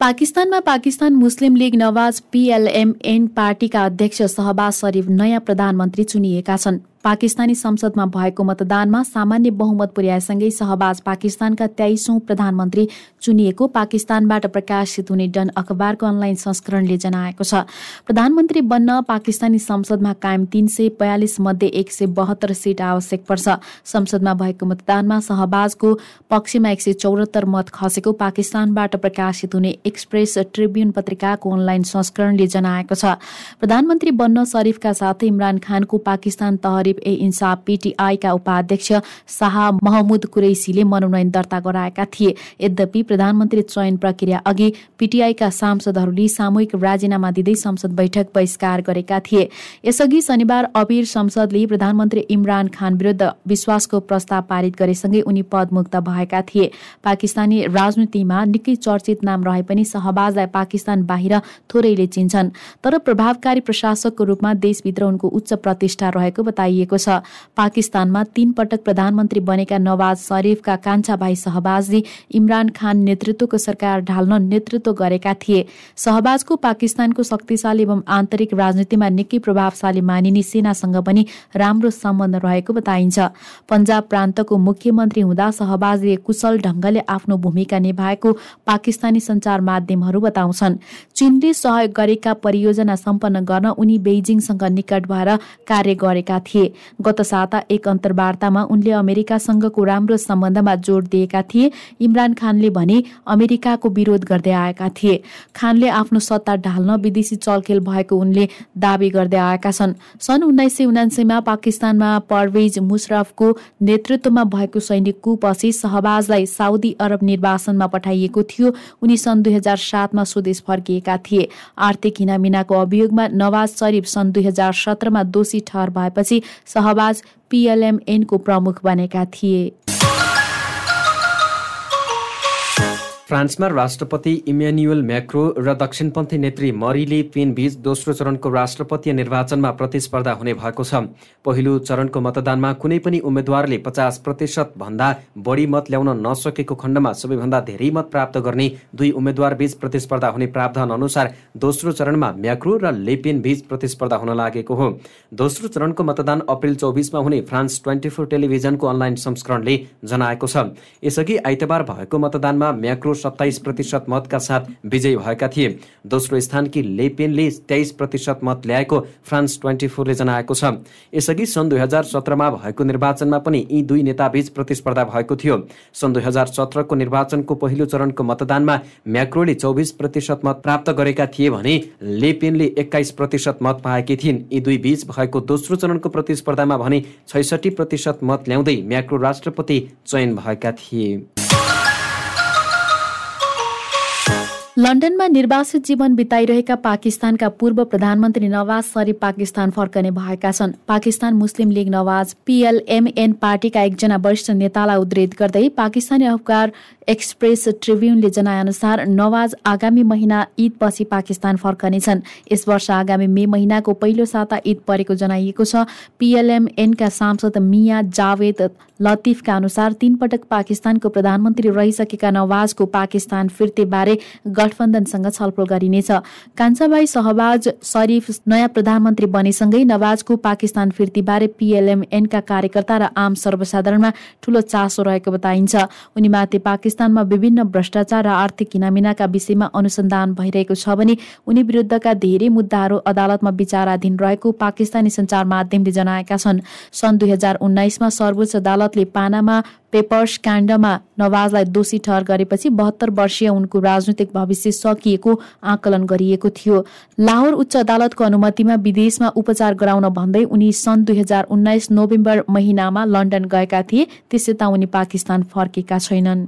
पाकिस्तानमा पाकिस्तान मुस्लिम लीग नवाज पीएलएमएन पार्टीका अध्यक्ष सहबाज शरीफ नयाँ प्रधानमन्त्री चुनिएका छन्। पाकिस्तानी संसदमा भएको मतदानमा सामान्य बहुमत पुर्याएसँगै सहबाज पाकिस्तानका तेइसौं प्रधानमन्त्री चुनिएको पाकिस्तानबाट प्रकाशित हुने डन अखबारको अनलाइन संस्करणले जनाएको छ। प्रधानमन्त्री बन्न पाकिस्तानी संसदमा कायम तीन सय बयालिस मध्ये एक सय बहत्तर सिट आवश्यक पर्छ। संसदमा भएको मतदानमा सहबाजको पक्षमा एक सय चौरात्तर मत खसेको पाकिस्तानबाट प्रकाशित हुने एक्सप्रेस ट्रिब्युन पत्रिकाको अनलाइन संस्करणले जनाएको छ। प्रधानमन्त्री बन्न शरीफका साथै इमरान खानको पाकिस्तान तहरी तहरिब ए इन्साफ पीटीआईका उपाध्यक्ष शाह महमुद कुरैसीले मनोनयन दर्ता गराएका थिए। यद्यपि प्रधानमन्त्री चयन प्रक्रिया अघि पीटीआईका सांसदहरूले सामूहिक राजीनामा दिँदै संसद बैठक बहिष्कार गरेका थिए। यसअघि शनिबार अबिर संसदले प्रधानमन्त्री इमरान खान विरुद्ध विश्वासको प्रस्ताव पारित गरेसँगै उनी पदमुक्त भएका थिए। पाकिस्तानी राजनीतिमा निकै चर्चित नाम रहे पनि सहबाजलाई पाकिस्तान बाहिर थोरैले चिन्छन्। तर प्रभावकारी प्रशासकको रूपमा देशभित्र उनको उच्च प्रतिष्ठा रहेको बताइयो गरिएको छ। पाकिस्तानमा तीन पटक प्रधानमन्त्री बनेका नवाज शरीफका कान्छा भाइ सहबाजले इमरान खान नेतृत्वको सरकार ढाल्न नेतृत्व गरेका थिए। सहबाजको पाकिस्तानको शक्तिशाली एवं आन्तरिक राजनीतिमा निकै प्रभावशाली मानिने सेनासँग पनि राम्रो सम्बन्ध रहेको बताइन्छ। पन्जाब प्रान्तको मुख्यमन्त्री हुँदा सहबाजले कुशल ढंगले आफ्नो भूमिका निभाएको पाकिस्तानी सञ्चार माध्यमहरू बताउँछन्। चीनले सहयोग गरेका परियोजना सम्पन्न गर्न उनी बेइजिङसँग निकट भएर कार्य गरेका थिए। गत साता एक अन्तर्वार्तामा उनले अमेरिकासँगको राम्रो सम्बन्धमा जोड दिएका थिए। इमरान खानले भने अमेरिकाको विरोध गर्दै आएका थिए। खानले आफ्नो सत्ता ढाल्न विदेशी चलखेल भएको उनले दावी गर्दै आएका छन्। सन् उन्नाइस सय उनासीमा पाकिस्तानमा परवेज मुशरफको नेतृत्वमा भएको सैनिक कुपछि सहबाजलाई साउदी अरब निर्वासनमा पठाइएको थियो। उनी सन् दुई हजार सातमा स्वदेश फर्किएका थिए। आर्थिक हिनामिनाको अभियोगमा नवाज शरीफ सन् दुई हजार सत्रमा दोषी ठहर भएपछि सहबाज पिएलएमएनको प्रमुख बनेका थिए। फ्रान्समा राष्ट्रपति इमेन्युएल म्याक्रो र दक्षिणपन्थी नेत्री मरिले पेन बीच दोस्रो चरणको राष्ट्रपतीय निर्वाचनमा प्रतिस्पर्धा हुने भएको छ। पहिलो चरणको मतदानमा कुनै पनि उम्मेद्वारले पचास प्रतिशत भन्दा बढी मत ल्याउन नसकेको खण्डमा सबैभन्दा धेरै मत प्राप्त गर्ने दुई उम्मेद्वार बीच प्रतिस्पर्धा हुने प्रावधान अनुसार दोस्रो चरणमा म्याक्रो र लेपेन बीच प्रतिस्पर्धा हुन लागेको हो। दोस्रो चरणको मतदान अप्रेल चौबिसमा हुने फ्रान्स ट्वेन्टी फोर टेलिभिजनको अनलाइन संस्करणले जनाएको छ। यसअघि आइतबार भएको मतदानमा म्याक्रो सत्ताइस प्रतिशत मतका साथ विजयी भएका थिए। दोस्रो स्थानकी लेपेनले तेइस प्रतिशत मत ल्याएको फ्रान्स ट्वेन्टी फोरले जनाएको छ। यसअघि सन् दुई हजार सत्रमा भएको निर्वाचनमा पनि यी दुई नेताबीच प्रतिस्पर्धा भएको थियो। सन् दुई हजार सत्रको निर्वाचनको पहिलो चरणको मतदानमा म्याक्रोले चौबिस प्रतिशत मत प्राप्त गरेका थिए भने लेपेनले एक्काइस प्रतिशत मत पाएकी थिइन्। यी दुई बीच भएको दोस्रो चरणको प्रतिस्पर्धामा भने छैसठी प्रतिशत मत ल्याउँदै म्याक्रो राष्ट्रपति चयन भएका थिए। लन्डनमा निर्वासित जीवन बिताइरहेका पाकिस्तानका पूर्व प्रधानमन्त्री नवाज शरीफ पाकिस्तान फर्कने भएका छन्। पाकिस्तान मुस्लिम लीग नवाज पीएलएमएन पार्टीका एकजना वरिष्ठ नेतालाई उद्धित गर्दै पाकिस्तानी अफगार एक्सप्रेस ट्रिब्युनले जनाएअनुसार नवाज आगामी महिना ईदपछि पाकिस्तान फर्कनेछन् यस वर्ष आगामी मे महिनाको पहिलो साता ईद परेको जनाइएको छ। पीएलएमएनका सांसद मिया जावेद लतिफका अनुसार तीन पटक पाकिस्तानको प्रधानमन्त्री रहिसकेका नवाजको पाकिस्तान फिर्तेबारे गठबन्धनसँग छलफल गरिनेछ। कान्छाबाई सहबाज शरीफ नयाँ प्रधानमन्त्री बनेसँगै नवाजको पाकिस्तान फिर्तीबारे पीएलएमएनका कार्यकर्ता र आम सर्वसाधारणमा ठूलो चासो रहेको बताइन्छ। उनीमाथि पाकिस्तानमा विभिन्न भ्रष्टाचार र आर्थिक हिनामिनाका विषयमा अनुसन्धान भइरहेको छ भने उनी विरुद्धका धेरै मुद्दाहरू अदालतमा विचाराधीन रहेको पाकिस्तानी सञ्चार माध्यमले जनाएका छन्। सन् दुई हजार उन्नाइसमा सर्वोच्च अदालतले पानामा पेपर्स काण्डमा नवाजलाई दोषी ठहर गरेपछि बहत्तर वर्षीय उनको राजनैतिक भविष्य सकिएको आकलन गरिएको थियो। लाहोर उच्च अदालतको अनुमतिमा विदेशमा उपचार गराउन भन्दै उनी सन् दुई हजार उन्नाइस नोभेम्बर महिनामा लन्डन गएका थिए त्यसै उनी पाकिस्तान फर्केका छैनन्।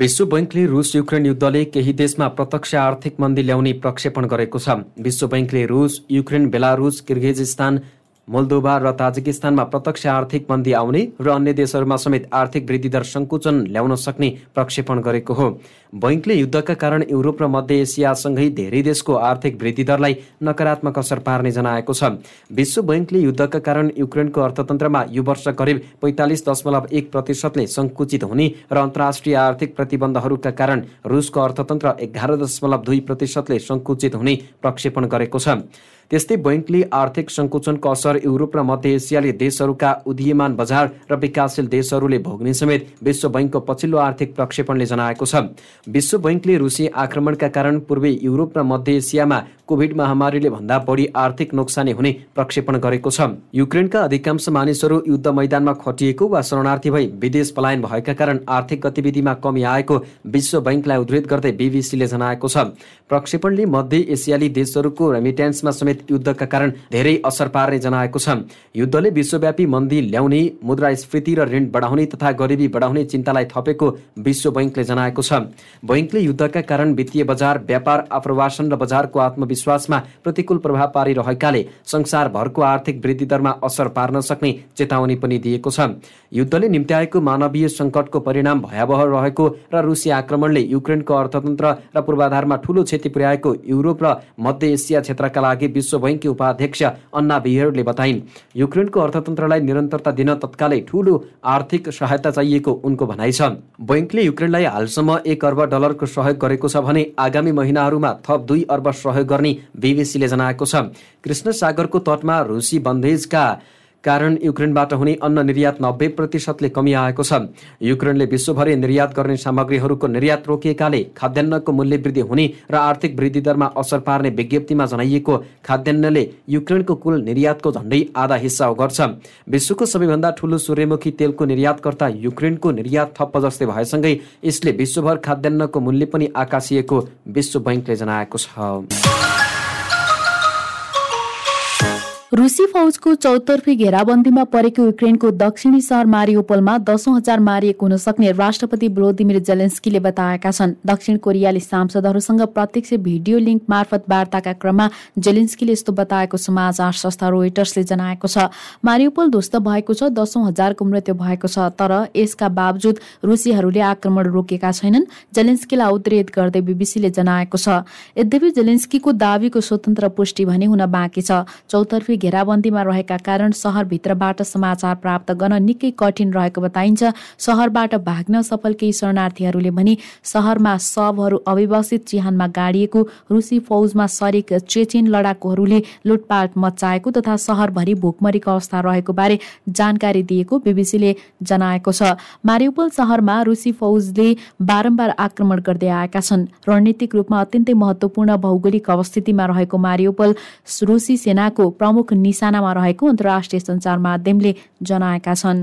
विश्व बैङ्कले रुस युक्रेन युद्धले केही देशमा प्रत्यक्ष आर्थिक मन्दी ल्याउने प्रक्षेपण गरेको छ। विश्व बैङ्कले रुस युक्रेन बेलारुस किर्गिजिस्तान मोल्दोभा र ताजिकिस्तानमा प्रत्यक्ष आर्थिक मन्दी आउने र अन्य देशहरूमा समेत आर्थिक वृद्धि दर सङ्कुचन ल्याउन सक्ने प्रक्षेपण गरेको हो। बैङ्कले युद्धका कारण युरोप र मध्य एसियासँगै धेरै देशको आर्थिक वृद्धि दरलाई नकारात्मक असर पार्ने जनाएको छ। विश्व बैङ्कले युद्धका कारण युक्रेनको अर्थतन्त्रमा यो वर्ष करिब पैँतालिस दशमलव एक प्रतिशतले सङ्कुचित हुने र अन्तर्राष्ट्रिय आर्थिक प्रतिबन्धहरूका कारण रुसको अर्थतन्त्र एघार दशमलव दुई प्रतिशतले सङ्कुचित हुने प्रक्षेपण गरेको छ। त्यस्तै बैङ्कले आर्थिक सङ्कुचनको असर युरोप र मध्य एसियाली देशहरूका उदीयमान बजार र विकासशील देशहरूले भोग्ने समेत विश्व बैङ्कको पछिल्लो आर्थिक प्रक्षेपणले जनाएको छ। विश्व बैङ्कले रुसी आक्रमणका कारण पूर्वी युरोप र मध्य एसियामा कोभिड महामारीले भन्दा बढी आर्थिक नोक्सानी हुने प्रक्षेपण गरेको छ। युक्रेनका अधिकांश मानिसहरू युद्ध मैदानमा खटिएको वा शरणार्थी भई विदेश पलायन भएका कारण आर्थिक गतिविधिमा कमी आएको विश्व बैङ्कलाई उद्धृत गर्दै बिबिसीले जनाएको छ। प्रक्षेपणले मध्य एसियाली देशहरूको रेमिटेन्समा समेत युद्धका कारण धेरै असर पार्ने जनाएको छ। युद्धले विश्वव्यापी मन्दी ल्याउने मुद्रास्फीति र ऋण बढाउने तथा गरिबी बढाउने चिन्तालाई थपेको विश्व बैङ्कले जनाएको छ। बैङ्कले युद्धका कारण वित्तीय बजार व्यापार आप्रवासन र बजारको आत्मविश्वासमा प्रतिकूल प्रभाव पारिरहेकाले संसारभरको आर्थिक वृद्धि दरमा असर पार्न सक्ने चेतावनी पनि दिएको छ। युद्धले निम्त्याएको मानवीय सङ्कटको परिणाम भयावह रहेको र रुसी आक्रमणले युक्रेनको अर्थतन्त्र र पूर्वाधारमा ठूलो क्षति पुर्याएको युरोप र मध्य एसिया क्षेत्रका लागि विश्व विश्व बैङ्ककी उपाध्यक्ष अन्ना बिहेरले बताइन् युक्रेनको अर्थतन्त्रलाई निरन्तरता दिन तत्कालै ठूलो आर्थिक सहायता चाहिएको उनको भनाइ छ। बैङ्कले युक्रेनलाई हालसम्म एक अर्ब डलरको सहयोग गरेको छ भने आगामी महिनाहरूमा थप दुई अर्ब सहयोग गर्ने बिबिसीले जनाएको छ। कृष्ण सागरको तटमा रुसी बन्देजका कारण युक्रेनबाट हुने अन्न निर्यात नब्बे प्रतिशतले कमी आएको छ। युक्रेनले विश्वभरि निर्यात गर्ने सामग्रीहरूको निर्यात रोकिएकाले खाद्यान्नको मूल्य वृद्धि हुने र आर्थिक वृद्धि दरमा असर पार्ने विज्ञप्तिमा जनाइएको खाद्यान्नले युक्रेनको कुल निर्यातको झण्डै आधा हिस्सा गर्छ विश्वको सबैभन्दा ठूलो सूर्यमुखी तेलको निर्यातकर्ता युक्रेनको निर्यात थप्प जस्तै भएसँगै यसले विश्वभर खाद्यान्नको मूल्य पनि आकाशिएको विश्व बैङ्कले जनाएको छ। रुसी फौजको चौतर्फी घेराबन्दीमा परेको युक्रेनको दक्षिणी सहर मारियोपोलमा दसौं हजार मारिएको हुन सक्ने राष्ट्रपति भ्लोदिमिर जेलेन्स्कीले बताएका छन्। दक्षिण कोरियाली सांसदहरूसँग प्रत्यक्ष भिडियो लिङ्क मार्फत वार्ताका क्रममा जेलेन्स्कीले यस्तो बताएको समाचार संस्था रोइटर्सले जनाएको छ। मारियोपोल ध्वस्त भएको छ दसौं हजारको मृत्यु भएको छ तर यसका बावजुद रुसीहरूले आक्रमण रोकेका छैनन् जेलेन्स्कीलाई उद्रेत गर्दै बिबिसीले जनाएको छ। यद्यपि जेलेन्स्कीको दावीको स्वतन्त्र पुष्टि भने हुन बाँकी छ। चौतर्फी घेराबन्दीमा रहेका कारण सहरभित्रबाट समाचार प्राप्त गर्न निकै कठिन रहेको बताइन्छ। सहरबाट भाग्न सफल केही शरणार्थीहरूले भने सहरमा शवहरू अविवासित चिहानमा गाडिएको रुसी फौजमा सरेक चेचेन लडाकुहरूले लुटपाट मचाएको तथा सहरभरि भोकमरीको अवस्था रहेको बारे जानकारी दिएको बिबिसीले जनाएको छ। मारिउपल सहरमा रुसी फौजले बारम्बार आक्रमण गर्दै आएका छन्। रणनीतिक रूपमा अत्यन्तै महत्वपूर्ण भौगोलिक अवस्थितिमा रहेको मारियोपल रुसी सेनाको प्रमुख निशानामा रहेको अन्तर्राष्ट्रिय सञ्चार माध्यमले जनाएका छन्।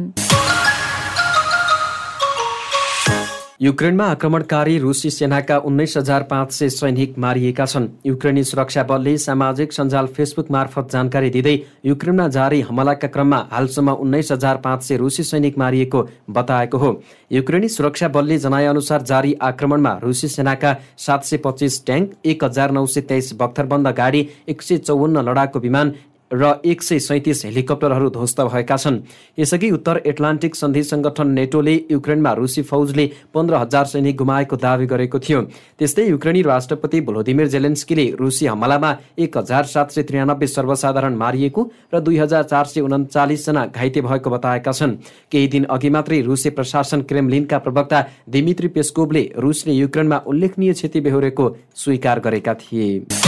युक्रेनमा आक्रमणकारी रुसी सेनाका उन्नाइस हजार पाँच सय सैनिक मारिएका छन्। युक्रेनी सुरक्षा बलले सामाजिक सञ्जाल फेसबुक मार्फत जानकारी दिँदै युक्रेनमा जारी हमलाका क्रममा हालसम्म उन्नाइस हजार पाँच सय रुसी सैनिक मारिएको बताएको हो। युक्रेनी सुरक्षा बलले जनाएअनुसार जारी आक्रमणमा रुसी सेनाका सात सय पच्चिस ट्याङ्क एक हजार नौ सय तेइस बख्तरबन्द गाडी एक सय चौवन्न लडाकु विमान र एक सय सैतिस हेलिकप्टरहरू ध्वस्त भएका छन्। यसअघि उत्तर एटलान्टिक सन्धि संगठन नेटोले युक्रेनमा रुसी फौजले पन्ध्र हजार सैनिक गुमाएको दावी गरेको थियो। त्यस्तै युक्रेनी राष्ट्रपति भ्लोदिमिर जेलेन्स्कीले रुसी हमलामा एक हजार सात सय त्रियानब्बे सर्वसाधारण मारिएको र दुई हजार चार सय उन्चालिसजना घाइते भएको बताएका छन्। केही दिन अघि मात्रै रुसी प्रशासन क्रेमलिनका प्रवक्ता दिमित्री पेस्कोभले रुसले युक्रेनमा उल्लेखनीय क्षति बेहोरेको स्वीकार गरेका थिए।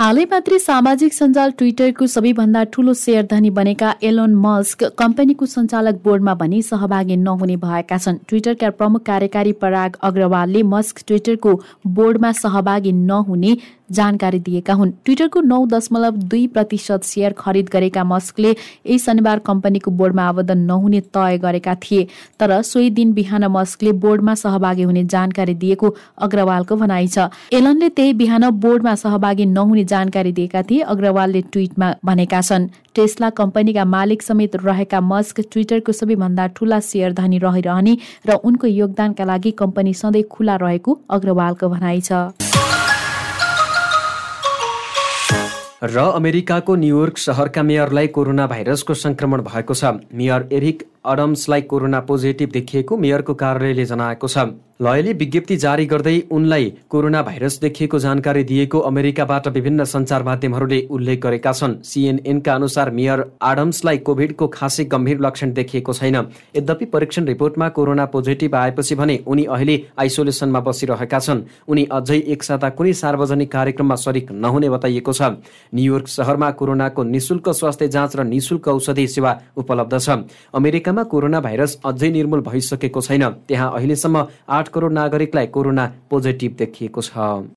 हालै मात्रै सामाजिक सञ्जाल ट्विटरको सबैभन्दा ठूलो सेयर धनी बनेका एलोन मस्क कम्पनीको सञ्चालक बोर्डमा पनि सहभागी नहुने भएका छन्। ट्विटरका प्रमुख कार्यकारी पराग अग्रवालले मस्क ट्विटरको बोर्डमा सहभागी नहुने जानकारी दिएका हुन्। ट्विटरको नौ दशमलव दुई प्रतिशत सेयर खरिद गरेका मस्कले यही शनिबार कम्पनीको बोर्डमा आवेदन नहुने तय गरेका थिए। तर सोही दिन बिहान मस्कले बोर्डमा सहभागी हुने जानकारी दिएको अग्रवालको भनाइ छ। एलनले त्यही बिहान बोर्डमा सहभागी नहुने जानकारी दिएका थिए अग्रवालले ट्विटमा भनेका छन्। टेस्ला कम्पनीका मालिक समेत रहेका मस्क ट्विटरको सबैभन्दा ठूला सेयर धनी रहिरहने र उनको योगदानका लागि कम्पनी सधैँ खुला रहेको अग्रवालको भनाइ छ। र अमेरिकाको न्युयोर्क सहरका मेयरलाई कोरोना भाइरसको संक्रमण भएको छ। मेयर एरिक अडम्सलाई कोरोना पोजिटिभ देखिएको मेयरको कार्यालयले जनाएको छ। लयले विज्ञप्ति जारी गर्दै उनलाई कोरोना भाइरस देखिएको जानकारी दिएको अमेरिकाबाट विभिन्न सञ्चार माध्यमहरूले उल्लेख गरेका छन्। सिएनएनका अनुसार मेयर आडम्सलाई कोभिडको खासै गम्भीर लक्षण देखिएको छैन। यद्यपि परीक्षण रिपोर्टमा कोरोना पोजिटिभ आएपछि भने उनी अहिले आइसोलेसनमा बसिरहेका छन्। उनी अझै एक साता कुनै सार्वजनिक कार्यक्रममा सरिक नहुने बताइएको छ। न्युयोर्क सहरमा कोरोनाको निशुल्क स्वास्थ्य जाँच र निशुल्क औषधि सेवा उपलब्ध छ। अमेरिकामा कोरोना भाइरस अझै निर्मूल भइसकेको छैन। त्यहाँ अहिलेसम्म आठ करोड नागरिकलाई कोरोना पोजिटिभ देखिएको छ।